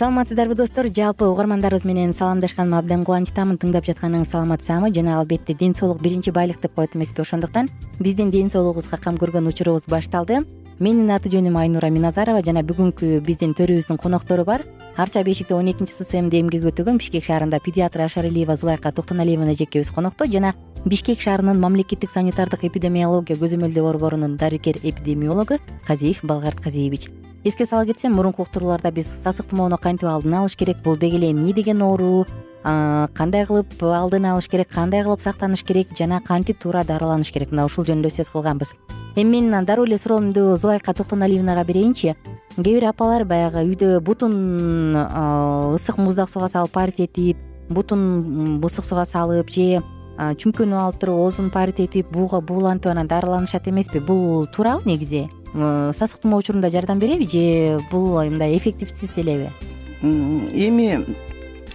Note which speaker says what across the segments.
Speaker 1: саламатсыздарбы достор? Жалпы угармандарыбыз менен саламдашканыма абдан кубанычтамын тыңдап жатканыңыз саламат жана албетте ден соолук биринчи байлык деп коет эмеспи. Ошондуктан биздин ден соолугубузга кам көргөн учурубуз башталды менин аты жөнүм айнура миназарова жана бүгүнкү биздин төрүбүздүн коноктору бар. Арча бешикте он экинчи ссмде эмгек өтөгөн бишкек шаарында педиатр ашаралиева зулайка токтоналиевна эжекебиз конокто жана бишкек шаарынын мамлекеттик санитардык эпидемиология көзөмөлдөө борборунун дарыгер эпидемиологу казиев балгарт казиевич. Эске сала кетсем мурунку уктурууларда биз сасык тумоону кантип алдын алыш керек бул деги эле эмне деген оору кандай кылып алдын алыш керек кандай кылып сактаныш керек жана кантип туура дарыланыш керек? Мына ушул жөнүндө сөз кылганбыз. Эми мен дароо эле суроомду зулайка токтоналиевнага берейинчи. Кээ бир апалар баягы үйдө бутун ысык муздак суга салып парить этип бутун ысык суга салып же чүмкөнүп алып туруп оозун парить этип бууга буулантып анан дарыланышат эмеспи? Бул туурабы негизи? Сасык тумоо учурунда жардам береби же бул мындай эффективсиз элеби?
Speaker 2: Эми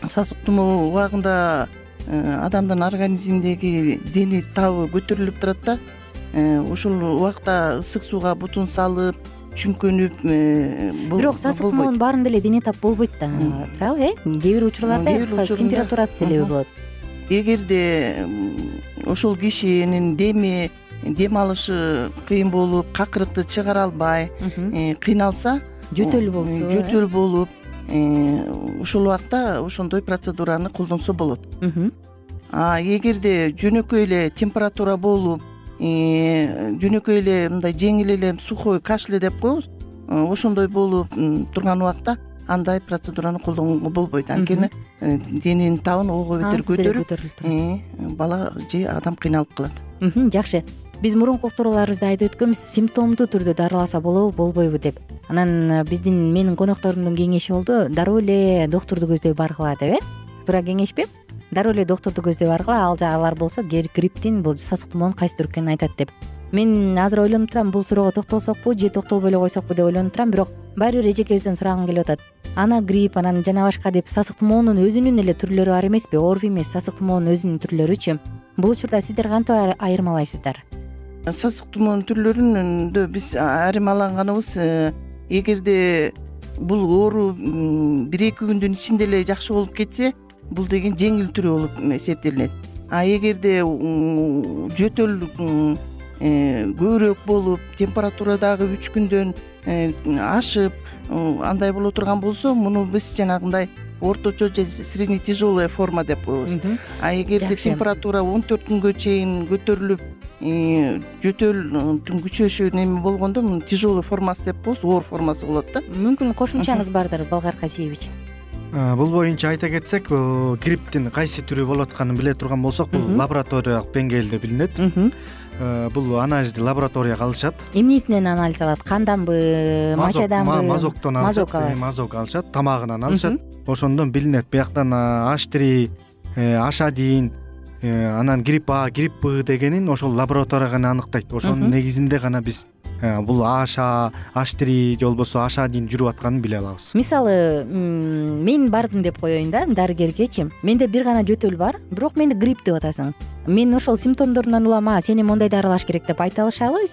Speaker 2: сасык тумоо убагында э, адамдын организминдеги дени табы көтөрүлүп турат да э, ушул убакта ысык сууга бутун салып чүмкөнүп э, бул
Speaker 1: бирок сасык тумоонун баарында эле дене тап болбойт да. Туурабы э кээ бир учурларда температурасы себеби болот.
Speaker 2: Эгерде ошол кишинин деми дем алышы кыйын болуп какырыкты чыгара албай кыйналса
Speaker 1: жөтөл болсо
Speaker 2: жөтөл болуп э, ошол убакта ошондой процедураны колдонсо болот. А эгерде жөнөкөй эле температура болуп жөнөкөй эле мындай жеңил эле сухой кашель деп коебуз ошондой болуп турган убакта андай процедураны колдонгонго болбойт. Анткени дененин табын ого бетер көтөрүп бала же адам кыйналып калат.
Speaker 1: Жакшы биз мурунку уктурууларыбызда айтып өткөнбүз симптомдуу түрдө дарыласа болобу болбойбу деп. Анан э, биздин менин конокторумдун кеңеши болду. Дароо эле доктурду көздөй баргыла деп э. Туура кеңешпи дароо эле доктурду көздөй баргыла ал алар болсо грипптин бул сасык тумоонун кайсы түрү экенин айтат деп. Мен азыр ойлонуп турам бул суроого токтолсокпу же токтолбой эле койсокпу деп ойлонуп турам бирок баары бир эжекебизден сурагым келип атат. Ана грипп анан жана башка деп сасык тумоонун өзүнүн эле түрлөрү бар эмеспи ооруп эмес сасык тумоонун өзүнүн түрлөрүчү. Бул учурда сиздер кантип айырмалайсыздар
Speaker 2: сасык тумоонун түрлөрүндө биз айырмаланганыбыз э, эгерде бул оору бир эки күндүн ичинде эле жакшы болуп кетсе бул деген жеңил түрү болуп эсептелинет. А эгерде жөтөл э, көбүрөөк болуп температура дагы үч күндөн э, ашып андай боло турган болсо муну биз жанагындай орточо же средний тяжелая форма деп коебуз. А эгерде температура он төрт күнгө чейин көтөрүлүп жөтөлдүн күчөшү неме болгондо муну тяжелый формасы деп коебуз оор формасы болот да.
Speaker 1: Мүмкүн кошумчаңыз бардыр балгарт казиевич
Speaker 3: бул боюнча айта кетсек грипптин кайсы түрү болуп атканын биле турган болсок бул лабораториялык деңгээлде билинет. Бул анализди лабораторияга алышат.
Speaker 1: Эмнесинен анализ алат? Канданбы мочаданбы
Speaker 3: мазоктон алышат мазок алышат тамагынан алышат. Ошондон билинет. Бияктан аш три э, аш один э, анан грипп а грипп б дегенин ошол лаборатория гана аныктайт. Ошонун негизинде гана биз Э, бул аш а аш три же болбосо аш один жүрүп атканын биле алабыз.
Speaker 1: Мисалы мен бардым деп коеюн да дарыгергечи менде бир гана жөтөл бар бирок менди грипп деп атасың. Мен ошол симптомдорунан улам сени мондай дарылаш керек деп айта алышабы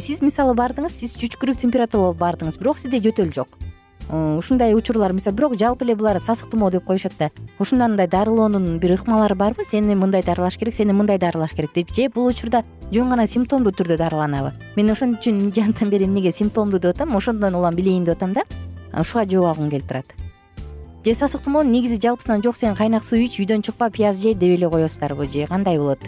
Speaker 1: сиз мисалы бардыңыз сиз чүчкүрүк температура болуп бардыңыз бирок сизде жөтөл жок. Э, ушундай учурлар мисалы бирок жалпы эле булар сасык тумоо деп коюшат да мындай дарылоонун бир ыкмалары барбы сени мындай дарылаш керек сени мындай дарылаш керек деп же бул учурда жөн гана симптомдуу түрдө дарыланабы? Мен ошон үчүн жантан бери эмнеге симптомдуу деп атам ошондон улам билейин деп атам да ушуга жооп алгым келип турат. Же сасык тумоо негизи жалпысынан жок сен кайнак суу ич үйдөн чыкпа пияз же деп эле коесуздарбы же кандай болот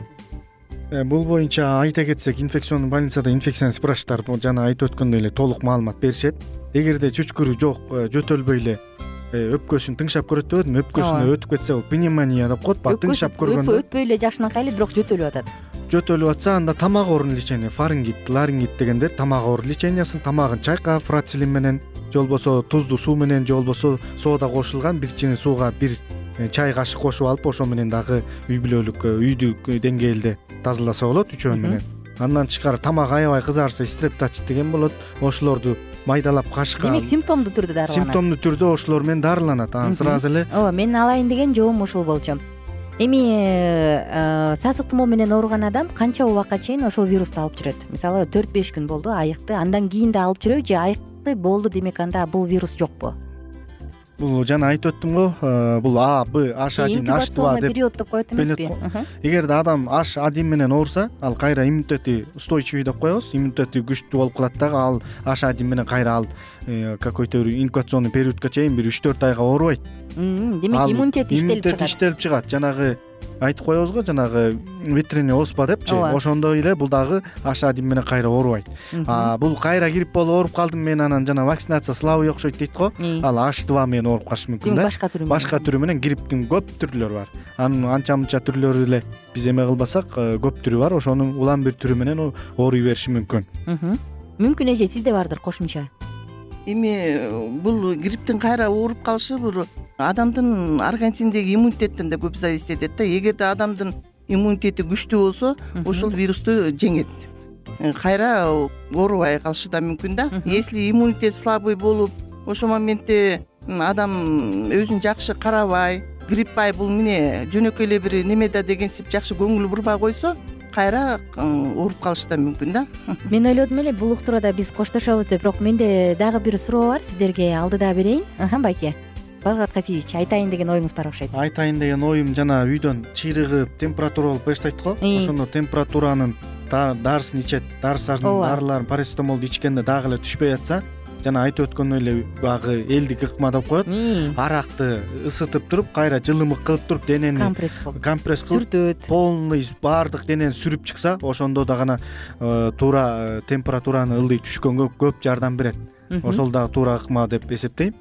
Speaker 3: бул боюнча айта кетсек инфекционный больницада инфекционный врачтар жана айтып өткөндөй эле толук маалымат беришет. Эгерде чүчкүрү жок э, жөтөлбөй эле э, өпкөсүн тыңшап көрөт деп атам өпкөсүнө өтүп кетсе бул пневмония деп коет баягы тыңшап көргөндө.
Speaker 1: өтпөй эле жакшынакай эле бирок жөтөлүп атат.
Speaker 3: Жөтөлүп атса анда тамак оорунун лечение фарингит ларингит дегендер тамак оору лечениясын тамагын чайкап фрацелин менен же болбосо туздуу суу менен же болбосо сода кошулган бир чыйын сууга бир э, чай кашык кошуп алып ошо менен дагы үй бүлөлүк үйдүк деңгээлде тазаласа болот үчөөнү менен. Андан тышкары тамак аябай кызарса стрептоцит деген болот. Ошолорду майдалап кашыкка
Speaker 1: демек симптомдуу түрдө дарыланат.
Speaker 3: Симптомдуу түрдө ошолор менен дарыланат. Анан сразу эле
Speaker 1: ооба менин алайын деген жообум ушул болчу. Эми э, сасык тумоо менен ооруган адам канча убакка чейин ошол вирусту алып жүрөт? Мисалы төрт беш күн болду айыкты андан кийин да алып жүрөбү же айыкты болду демек анда бул вирус жокпу
Speaker 3: бул жана айтып өттүм го э, бул а б аш один аш два деп
Speaker 1: период деп коет эмеспи
Speaker 3: эгерде адам аш один менен ооруса ал кайра иммунитети устойчивый деп коебуз иммунитети күчтүү болуп калат дагы ал аш один менен кайра ал какой то бир инкубационный периодко чейин бир үч төрт айга оорубайт.
Speaker 1: Демек иммунитет иштелип чыгат.
Speaker 3: иммунитет иштелип чыгат. Жанагы айтып коебуз го жанагы ветренный оспа депчи.
Speaker 1: Ооба.
Speaker 3: Ошондой эле бул дагы аш один менен кайра оорубайт. Бул кайра грипп болуп ооруп калдым мен анан жана вакцинация слабый окшойт дейт го. Ал аш два менен ооруп калышы мүмкүн да.
Speaker 1: башка түрү менен.
Speaker 3: Башка түрү менен грипптин көп түрлөрү бар. Анын анча мынча түрлөрү эле биз эме кылбасак э, көп түрү бар. Ошонун улам бир түрү менен ооруй бериши мүмкүн.
Speaker 1: Мүмкүн эже сизде бардыр кошумча
Speaker 2: эми бул грипптин кайра ооруп калышы бул адамдын организминдеги иммунитеттен да көп зависить этет да. Эгерде адамдын иммунитети күчтүү болсо ошол вирусту жеңет. Э, кайра оорубай калышы да мүмкүн да. Если иммунитет слабый болуп ошол моментте адам өзүн жакшы карабай гриппай бул эмне жөнөкөй эле бир неме да дегенсип жакшы көңүл бурбай койсо кайра ооруп калышы да мүмкүн да.
Speaker 1: Мен ойлодум эле бул уктурууда биз коштошобуз деп. Бирок менде дагы бир суроо бар сиздерге алдыда берейин. Байке. Балгат касиевич айтайын деген оюңуз бар окшойт.
Speaker 3: Айтайын деген оюм жана үйдөн чыйрыгып температура болуп баштайт го. Ошондо температуранын дарысын ичет дарысанын дарыларын парацетамолду ичкенде дагы эле түшпөй атса жана айтып өткөндөй эле баягы элдик ыкма деп коет. Аракты ысытып туруп кайра жылымык кылып туруп денени
Speaker 1: компресс кылып.
Speaker 3: компресс кылып сүртөт. полный баардык денени сүрүп чыкса ошондо да гана э, туура э, температураны ылдый түшкөнгө көп жардам берет. Ошол дагы туура ыкма деп эсептейм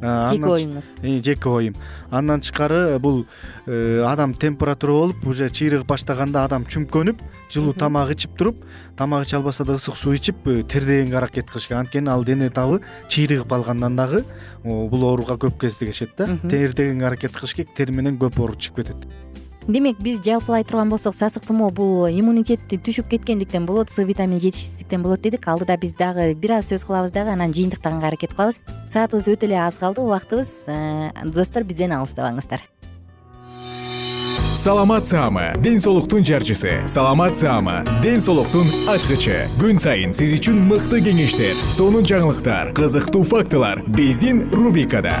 Speaker 1: жеке оюңуз.
Speaker 3: Жеке оюм. Андан тышкары бул э, адам температура болуп уже чыйрыгып баштаганда адам чүмкөнүп жылуу тамак ичип туруп тамак иче албаса да ысык суу ичип э, тердегенге аракет кылыш керек анткени ал дене табы чыйрыгып алгандан дагы бул ооруга көп кезигишет да. Тердегенге аракет кылыш керек тери менен көп оору чыгып кетет
Speaker 1: демек биз жалпылай турган болсок сасык тумоо бул иммунитетти түшүп кеткендиктен болот с витамини жетишсиздиктен болот дедик. Алдыда биз дагы бир аз сөз кылабыз дагы анан жыйынтыктаганга аракет кылабыз. Саатыбыз өтө эле аз калды убактыбыз э, достор бизден алыстабаңыздар.
Speaker 4: Саламат саама ден соолуктун жарчысы. Саламат саама ден соолуктун ачкычы. Күн сайын сиз үчүн мыкты кеңештер сонун жаңылыктар кызыктуу фактылар. Биздин рубрикада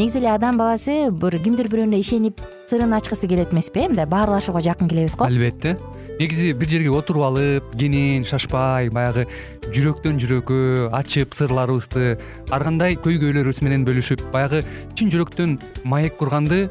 Speaker 1: негизи эле адам баласы бир кимдир бирөөнө ишенип сырын ачкысы келет эмеспи э мындай баарлашууга жакын келебиз го.
Speaker 5: Албетте. Негизи бир жерге отуруп алып кенен шашпай баягы жүрөктөн жүрөккө ачып сырларыбызды ар кандай көйгөйлөрүбүз менен бөлүшүп баягы чын жүрөктөн маек курганды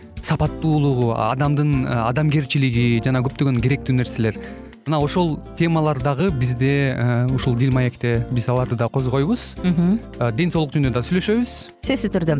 Speaker 5: сапаттуулугу адамдын э, адамгерчилиги жана көптөгөн керектүү нерселер. Мына ошол темалар дагы бизде ушул дил маекте биз аларды да козгойбуз. Ден соолук жөнүндө да сүйлөшөбүз.
Speaker 1: Сөзсүз түрдө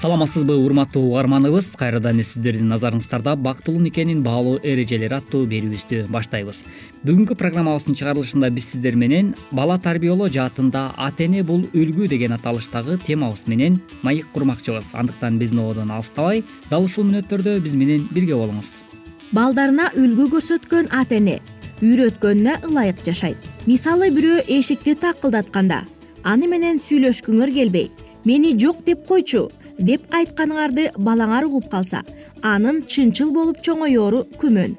Speaker 6: саламатсызбы урматтуу угарманыбыз. Кайрадан эле сиздердин назарыңыздарда бактылуу никенин баалуу эрежелери аттуу берүүбүздү баштайбыз. Бүгүнкү программабыздын чыгарылышында биз сиздер менен бала тарбиялоо жаатында ата эне бул үлгү деген аталыштагы темабыз менен маек курмакчыбыз. Андыктан биздин ободон алыстабай дал ушул мүнөттөрдө биз менен бирге болуңуз.
Speaker 7: Балдарына үлгү көрсөткөн ата эне үйрөткөнүнө ылайык жашайт. Мисалы бирөө эшикти такылдатканда аны менен сүйлөшкүңөр келбей мени жок деп койчу деп айтканыңарды балаңар угуп калса анын чынчыл болуп чоңоеру күмөн.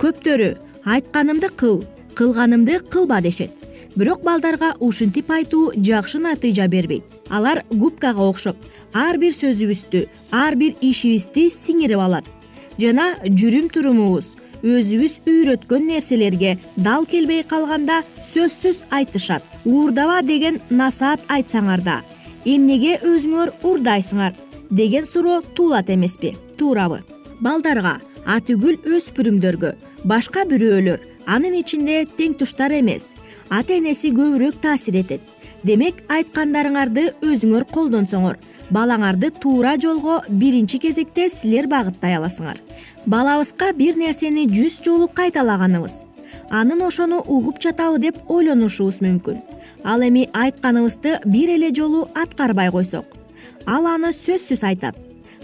Speaker 7: Көптөрү айтканымды кыл кылганымды кылба дешет. Бирок балдарга ушинтип айтуу жакшы натыйжа бербейт. Алар губкага окшоп ар бир сөзүбүздү ар бир ишибизди сиңирип алат. Жана жүрүм турумубуз өзүбүз үйрөткөн нерселерге дал келбей калганда сөзсүз айтышат. Уурдаба деген насаат айтсаңар да эмнеге өзүңөр уурдайсыңар деген суроо туулат эмеспи туурабы. Балдарга атүгүл өспүрүмдөргө башка бирөөлөр анын ичинде теңтуштар эмес ата энеси көбүрөөк таасир этет. Демек айткандарыңарды өзүңөр колдонсоңор балаңарды туура жолго биринчи кезекте силер багыттай аласыңар. Балабызга бир нерсени жүз жолу кайталаганыбыз. Анын ошону угуп жатабы деп ойлонушубуз мүмкүн. Ал эми айтканыбызды бир эле жолу аткарбай койсок ал аны сөзсүз айтат.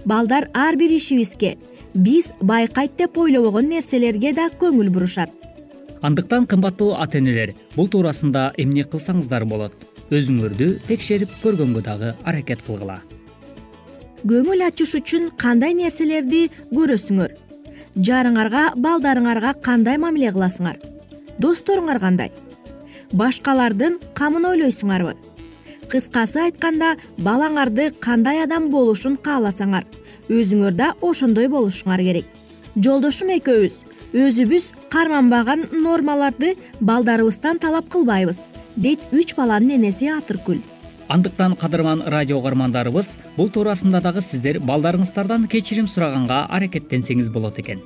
Speaker 7: Балдар ар бир ишибизге биз байкайт деп ойлобогон нерселерге да көңүл бурушат.
Speaker 6: Андыктан кымбаттуу ата энелер бул туурасында эмне кылсаңыздар болот. Өзүңөрдү текшерип көргөнгө дагы аракет кылгыла.
Speaker 7: Көңүл ачыш үчүн кандай нерселерди көрөсүңөр? Жарыңарга балдарыңарга кандай мамиле кыласыңар? Досторуңар кандай? Башкалардын камын ойлойсуңарбы кыскасы айтканда балаңарды кандай адам болушун кааласаңар өзүңөр да ошондой болушуңар керек. Жолдошум экөөбүз өзүбүз карманбаган нормаларды балдарыбыздан талап кылбайбыз дейт үч баланын энеси атыркүл.
Speaker 6: Андыктан кадырман радио угармандарыбыз бул туурасында дагы сиздер балдарыңыздардан кечирим сураганга аракеттенсеңиз болот экен.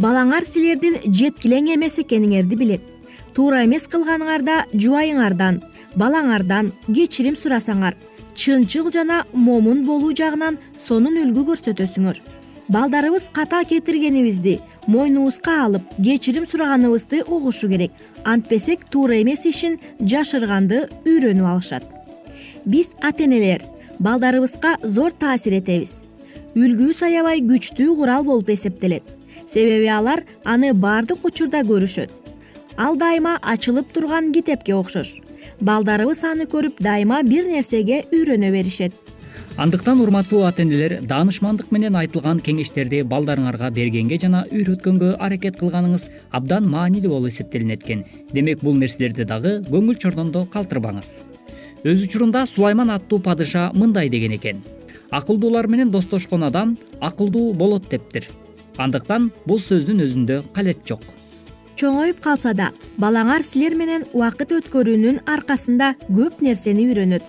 Speaker 7: Балаңар силердин жеткилең эмес экениңерди билет. Туура эмес кылганыңарда жубайыңардан балаңардан кечирим сурасаңар чынчыл жана момун болуу жагынан сонун үлгү көрсөтөсүңөр. Балдарыбыз ката кетиргенибизди мойнубузга алып кечирим сураганыбызды угушу керек. Антпесек туура эмес ишин жашырганды үйрөнүп алышат. Биз ата энелер балдарыбызга зор таасир этебиз. Үлгүбүз аябай күчтүү курал болуп эсептелет. Себеби алар аны баардык учурда көрүшөт. Ал дайыма ачылып турган китепке окшош балдарыбыз аны көрүп дайыма бир нерсеге үйрөнө беришет.
Speaker 6: Андыктан урматтуу ата энелер даанышмандык менен айтылган кеңештерди балдарыңарга бергенге жана үйрөткөнгө аракет кылганыңыз абдан маанилүү болуп эсептелинет экен демек бул нерселерди дагы көңүл чордондо калтырбаңыз. Өз учурунда сулайман аттуу падыша мындай деген экен. Акылдуулар менен достошкон адам акылдуу болот дептир. Андыктан бул сөздүн өзүндө калет жок
Speaker 7: чоңоюп калса да балаңар силер менен убакыт өткөрүүнүн аркасында көп нерсени үйрөнөт.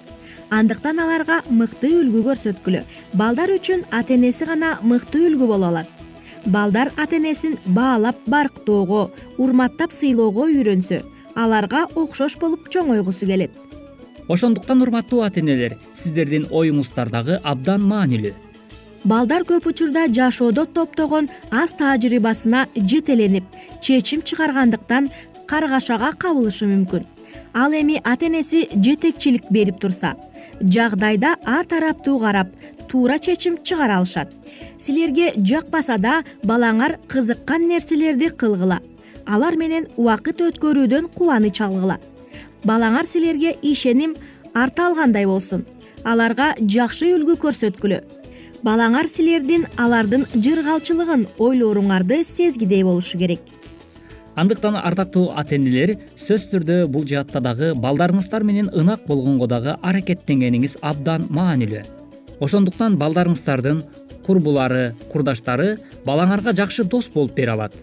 Speaker 7: Андыктан аларга мыкты үлгү көрсөткүлө. Балдар үчүн ата энеси гана мыкты үлгү боло алат. Балдар ата энесин баалап барктоого урматтап сыйлоого үйрөнсө аларга окшош болуп чоңойгусу келет.
Speaker 6: Ошондуктан урматтуу ата энелер сиздердин оюңуздар дагы абдан маанилүү
Speaker 7: балдар көп учурда жашоодо топтогон аз таажрыйбасына жетеленип чечим чыгаргандыктан каргашага кабылышы мүмкүн. Ал эми ата энеси жетекчилик берип турса жагдайда ар тараптуу карап туура чечим чыгара алышат. Силерге жакпаса да балаңар кызыккан нерселерди кылгыла алар менен убакыт өткөрүүдөн кубаныч алгыла. Балаңар силерге ишеним арта алгандай болсун аларга жакшы үлгү көрсөткүлө балаңар силердин алардын жыргалчылыгын ойлооруңарды сезгидей болушу керек.
Speaker 6: Андыктан ардактуу ата энелер сөзсүз түрдө бул жаатта дагы балдарыңыздар менен ынак болгонго дагы аракеттенгениңиз абдан маанилүү. Ошондуктан балдарыңыздардын курбулары курдаштары балаңарга жакшы дос болуп бере алат.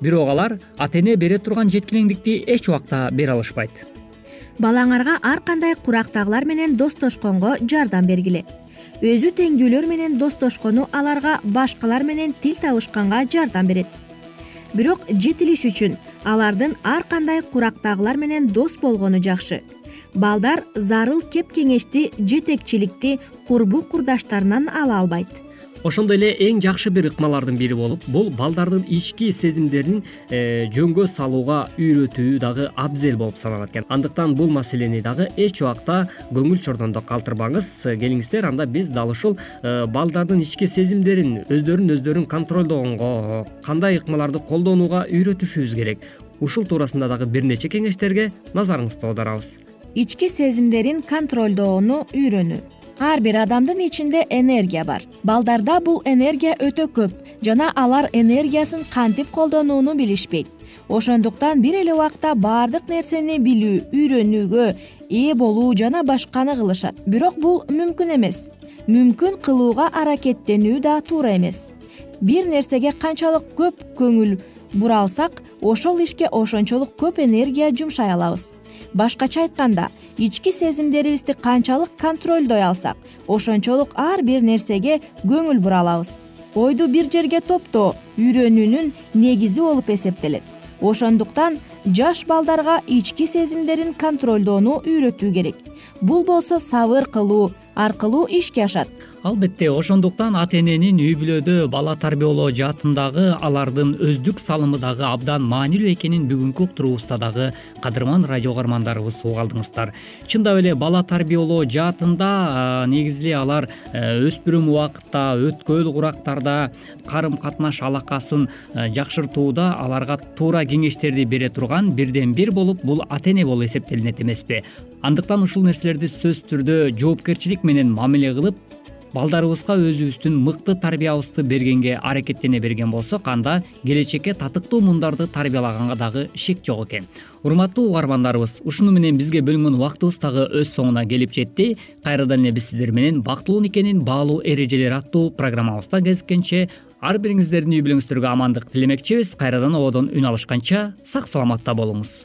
Speaker 6: Бирок алар ата эне бере турган жеткилеңдикти эч убакта бере алышпайт.
Speaker 7: Балаңарга ар кандай курактагылар менен достошконго жардам бергиле өзү теңдүүлөр менен достошкону аларга башкалар менен тил табышканга жардам берет. Бирок жетилиш үчүн алардын ар кандай курактагылар менен дос болгону жакшы. Балдар зарыл кеп кеңешти жетекчиликти курбу курдаштарынан ала албайт
Speaker 8: ошондой эле эң жакшы бир ыкмалардын бири болуп бул балдардын ички сезимдерин э, жөнгө салууга үйрөтүү дагы абзел болуп саналат экен. Андыктан бул маселени дагы эч убакта көңүл чордондо калтырбаңыз. Келиңиздер анда биз дал ушул э, балдардын ички сезимдерин өздөрүн өздөрүн контролдогонго кандай ыкмаларды колдонууга үйрөтүшүбүз керек? Ушул туурасында дагы бир нече кеңештерге назарыңызды оодарабыз
Speaker 7: ички сезимдерин контролдоону үйрөнүү ар бир адамдын ичинде энергия бар. Балдарда бул энергия өтө көп жана алар энергиясын кантип колдонууну билишпейт. Ошондуктан бир эле убакта баардык нерсени билүү үйрөнүүгө ээ болуу жана башканы кылышат. Бирок бул мүмкүн эмес. Мүмкүн кылууга аракеттенүү да туура эмес. Бир нерсеге канчалык көп көңүл бура алсак ошол ишке ошончолук көп энергия жумшай алабыз башкача айтканда ички сезимдерибизди канчалык контролдой алсак ошончолук ар бир нерсеге көңүл бура алабыз ойду бир жерге топтоо үйрөнүүнүн негизи болуп эсептелет. Ошондуктан жаш балдарга ички сезимдерин контролдоону үйрөтүү керек. Бул болсо сабыр кылуу аркылуу ишке ашат
Speaker 6: албетте ошондуктан ата эненин үй бүлөдө бала тарбиялоо жаатындагы алардын өздүк салымы дагы абдан маанилүү экенин бүгүнкү уктуруубузда дагы кадырман радио угармандарыбыз угуп алдыңыздар. Чындап эле бала тарбиялоо жаатында негизи эле алар э, өспүрүм убакытта өткөл курактарда карым катнаш алакасын э, жакшыртууда аларга туура кеңештерди бере турган бирден бир болуп бул ата эне болуп эсептелинет эмеспи. Андыктан ушул нерселерди сөзсүз түрдө жоопкерчилик менен мамиле кылып балдарыбызга өзүбүздүн мыкты тарбиябызды бергенге аракеттене берген болсок анда келечекке татыктуу мундарды тарбиялаганга дагы шек жок экен. Урматтуу угармандарыбыз ушуну менен бизге бөлүнгөн убактыбыз дагы өз соңуна келип жетти. Кайрадан эле биз сиздер менен бактылуу никенин баалуу эрежелери аттуу программабызда кезишкенче ар бириңиздердин үй бүлөңүздөргө амандык тилемекчибиз. Кайрадан ободон үн алышканча сак саламатта болуңуз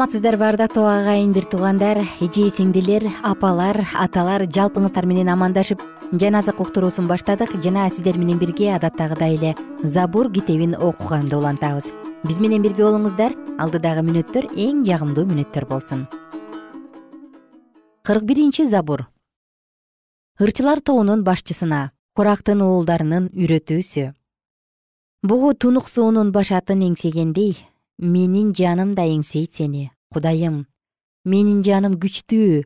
Speaker 1: саламатсыздарбы ардактуу агайын бир туугандар. Эже сиңдилер апалар аталар жалпыңыздар менен амандашып жан азык уктуруусун баштадык жана сиздер менен бирге адаттагыдай эле забур китебин окуганды улантабыз. Биз менен бирге болуңуздар. Алдыдагы мүнөттөр эң жагымдуу мүнөттөр болсун. Кырк биринчи забур. Ырчылар тобунун башчысына корактын уулдарынын үйрөтүүсү. Бугу тунук суунун башатын эңсегендей менин жаным да эңсейт сени кудайым. Менин жаным күчтүү.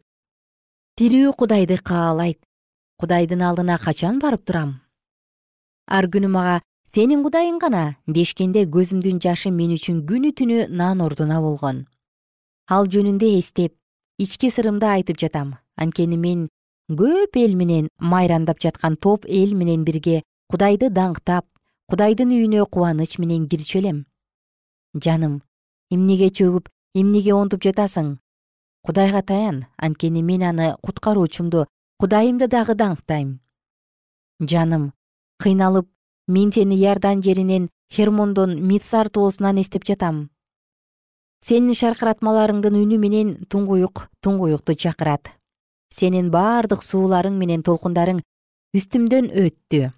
Speaker 1: Тирүү кудайды каалайт. Кудайдын алдына качан барып турам? Ар күнү мага сенин кудайың гана дешкенде көзүмдүн жашы мен үчүн күнү түнү нан ордуна болгон. Ал жөнүндө эстеп ички сырымды айтып жатам. Анткени мен көп эл менен майрамдап жаткан топ эл менен бирге кудайды даңктап кудайдын үйүнө кубаныч менен кирчү элем жаным эмнеге чөгүп эмнеге онтуп жатасың? Кудайга таян анткени мен аны куткаруучумду кудайымды дагы даңктайм. Жаным кыйналып мен сени иордан жеринен хермондон митсар тоосунан эстеп жатам. Сенин шаркыратмаларыңдын үнү менен туңгуюк туңгуюкту чакырат. Сенин бардык сууларың менен толкундарың үстүмдөн өттү.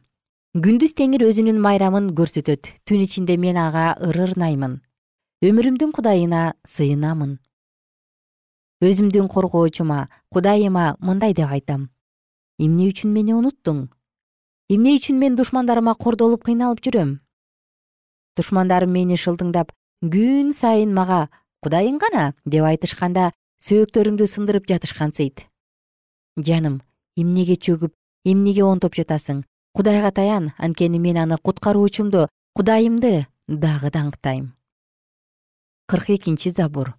Speaker 1: Күндүз теңир өзүнүн майрамын көрсөтөт. Түн ичинде мен ага ырырнаймын өмүрүмдүн кудайына сыйынамын. Өзүмдүн коргоочума кудайыма мындай деп айтам. Эмне үчүн мени унуттуң эмне үчүн мен душмандарыма кордолуп кыйналып жүрөм? Душмандарым мени шылдыңдап күн сайын мага кудайың гана? деп айтышканда сөөктөрүмдү сындырып жатышкансыйт жаным эмнеге чөгүп эмнеге онтуп жатасың? Кудайга таян анткени мен аны куткаруучумду кудайымды дагы даңктайм кырк экинчи забур.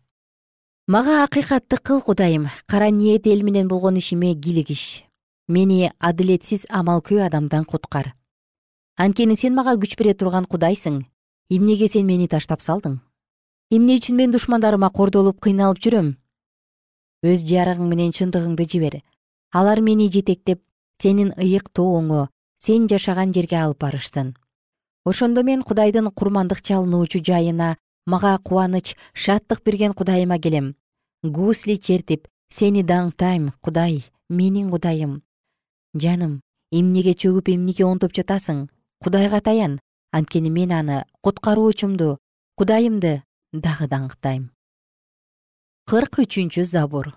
Speaker 1: Мага акыйкатты кыл кудайым. Кара ниет эл менен болгон ишиме кийлигиш мени адилетсиз амалкөө адамдан куткар. Анткени сен мага күч бере турган кудайсың. Эмнеге сен мени таштап салдың? Эмне үчүн мен душмандарыма кордолуп кыйналып жүрөм? Өз жарыгың менен чындыгыңды жибер. Алар мени жетектеп сенин ыйык тооңо сен жашаган жерге алып барышсын. Ошондо мен кудайдын курмандык чалынуучу жайына мага кубаныч шаттык берген кудайыма келем. Гусли чертип сени даңктайм кудай менин кудайым. Жаным эмнеге чөгүп эмнеге онтуп жатасың? Кудайга таян. Анткени мен аны куткаруучумду кудайымды дагы даңктайм. Кырк үчүнчү забур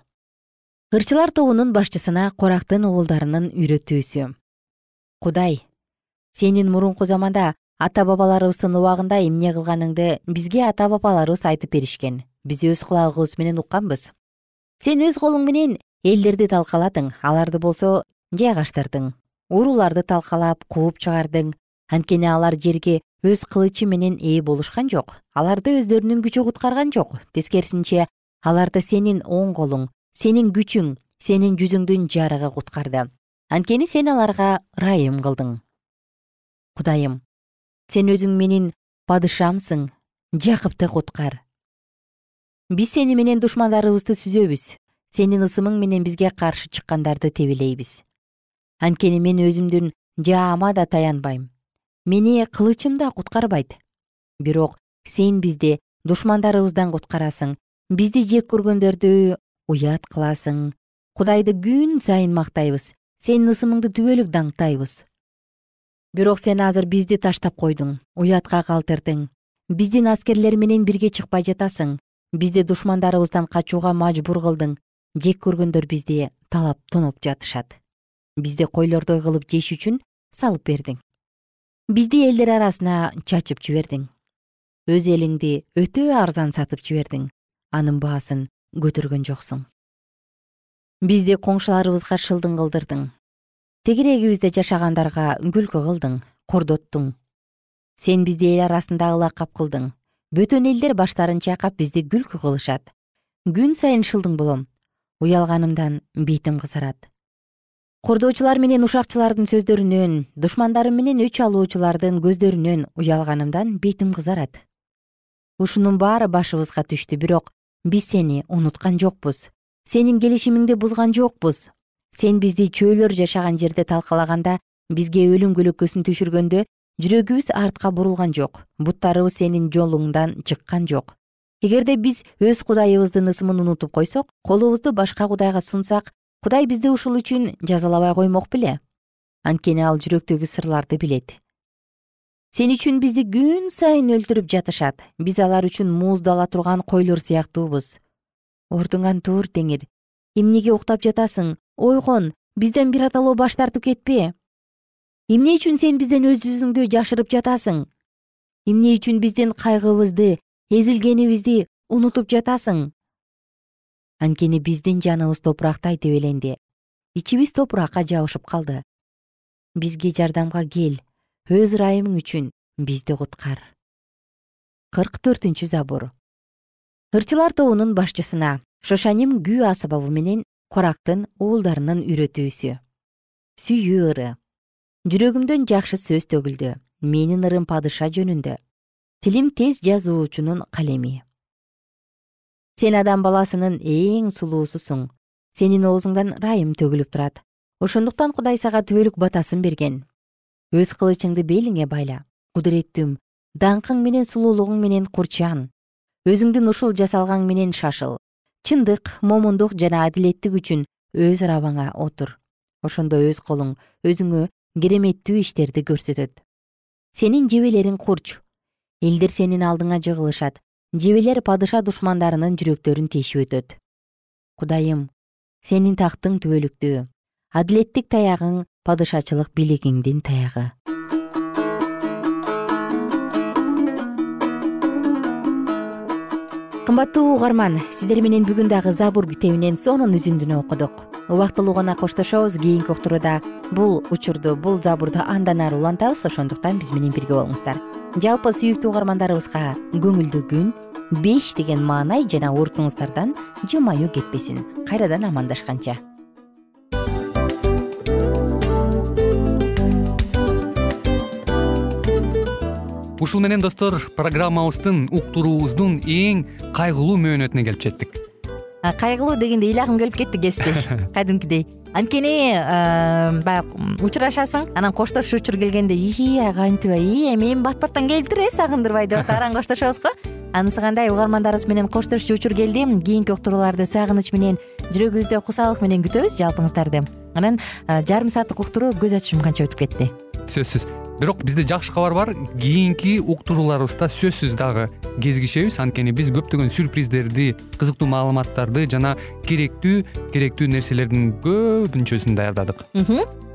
Speaker 1: ырчылар тобунун башчысына корактын уулдарынын үйрөтүүсү. Кудай сенин мурунку заманда ата бабаларыбыздын убагында эмне кылганыңды бизге ата бабаларыбыз айтып беришкен. Биз өз кулагыбыз менен укканбыз. Сен өз колуң менен элдерди талкаладың аларды болсо жайгаштырдың урууларды талкалап кууп чыгардың. Анткени алар жерге өз кылычы менен ээ болушкан жок. Аларды өздөрүнүн күчү куткарган жок. Тескерисинче аларды сенин оң колуң сенин күчүң сенин жүзүңдүн жарыгы куткарды. Анткени сен аларга ырайым кылдың. Кудайым сен өзүң менин падышамсың жакыпты куткар. Биз сени менен душмандарыбызды сүзөбүз. Сенин ысымың менен бизге каршы чыккандарды тебелейбиз. Анткени мен өзүмдүн жаама да таянбайм. Мени кылычым да куткарбайт. Бирок сен бизди душмандарыбыздан куткарасың бизди жек көргөндөрдү уят кыласың. Кудайды күн сайын мактайбыз. Сенин ысымыңды түбөлүк даңктайбыз бирок сен азыр бизди таштап койдуң уятка калтырдың. Биздин аскерлер менен бирге чыкпай жатасың. Бизди душмандарыбыздан качууга мажбур кылдың. Жек көргөндөр бизди талап тонуп жатышат. Бизди койлордой кылып жеш үчүн салып бердиң. Бизди элдер арасына чачып жибердиң. Өз элиңди өтө арзан сатып жибердиң. Анын баасын көтөргөн жоксуң. Бизди коңшуларыбызга шылдың кылдырдың тегерегибизде жашагандарга күлкү кылдың кордоттуң. Сен бизди эл арасында ылакап кылдың. Бөтөн элдер баштарын чайкап бизди күлкү кылышат. Күн сайын шылдың болом. Уялганымдан бетим кызарат. Кордоочулар менен ушакчылардын сөздөрүнөн душмандарым менен өч алуучулардын көздөрүнөн уялганымдан бетим кызарат. Ушунун баары башыбызга түштү бирок биз сени унуткан жокпуз. Сенин келишимиңди бузган жокпуз сен бизди чөйлөр жашаган жерде талкалаганда бизге өлүм көлөкөсүн түшүргөндө жүрөгүбүз артка бурулган жок буттарыбыз сенин жолуңдан чыккан жок. Эгерде биз өз кудайыбыздын ысымын унутуп койсок колубузду башка кудайга сунсак кудай бизди ушул үчүн жазалабай коймок беле? Анткени ал жүрөктөгү сырларды билет. Сен үчүн бизди күн сайын өлтүрүп жатышат. Биз алар үчүн мууздала турган койлор сыяктуубуз. Ордуңан тур теңир. Эмнеге уктап жатасың ойгон бизден биротоло баш тартып кетпе. Эмне үчүн сен бизден өз жүзүңдү жашырып жатасың? Эмне үчүн биздин кайгыбызды эзилгенибизди унутуп жатасың? Анткени биздин жаныбыз топурактай тебеленди ичибиз топуракка жабышып калды. Бизге жардамга кел. Өз ырайымың үчүн бизди куткар. Кырк төртүнчү забур. Ырчылар тобунун башчысына шошаним күү асбабы менен корактын уулдарынын үйрөтүүсү. Сүйүү ыры. Жүрөгүмдөн жакшы сөз төгүлдү. Менин ырым падыша жөнүндө. Тилим тез жазуучунун калеми. Сен адам баласынын эң сулуусусуң. Сенин оозуңдан ырайым төгүлүп турат. Ошондуктан кудай сага түбөлүк батасын берген. Өз кылычыңды белиңе байла. Кудуреттүүм даңкың менен сулуулугуң менен курчан. Өзүңдүн ушул жасалгаң менен шашыл чындык момундук жана адилеттик үчүн өз арабаңа отур. Ошондо өз колуң өзүңө кереметтүү иштерди көрсөтөт. Сенин жебелериң курч. Элдер сенин алдыңа жыгылышат. Жебелер падыша душмандарынын жүрөктөрүн тешип өтөт. Кудайым сенин тактың түбөлүктүү. Адилеттик таягың падышачылык бийлигиңдин таягы кымбаттуу угарман сиздер менен бүгүн дагы забур китебинен сонун үзүндүнү окудук. Убактылуу гана коштошобуз кийинки уктурууда бул учурду бул забурду андан ары улантабыз ошондуктан биз менен бирге болуңуздар. Жалпы сүйүктүү угармандарыбызга көңүлдүү күн беш деген маанай жана уртуңуздардан жылмаюу кетпесин. Кайрадан амандашканча
Speaker 5: ушул менен достор программабыздын уктуруубуздун эң кайгылуу мөөнөтүнө келип жеттик.
Speaker 1: Кайгылуу дегенде ыйлагым келип кетти кесиптеш. Кадимкидей. Анткени баягы учурашасың анан коштошуу учур келгенде ии кантип ии эми бат баттан келиптир э сагындырбай деп атып араң коштошобуз го анысы кандай угармандарыбыз менен коштошчу учур келди кийинки уктурууларды сагыныч менен жүрөгүбүздө кусалык менен күтөбүз жалпыңыздарды. Анан жарым сааттык уктуруу көз ачып жумганча өтүп кетти.
Speaker 5: Сөзсүз. Бирок бизде жакшы кабар бар кийинки уктурууларыбызда сөзсүз дагы кезигишебиз. Анткени биз көптөгөн сюрприздерди кызыктуу маалыматтарды жана керектүү керектүү нерселердин көбүнчөсүн даярдадык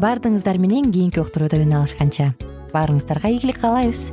Speaker 1: баардыгыңыздар менен кийинки уктурууда үн алышканча. Баарыңыздарга ийгилик каалайбыз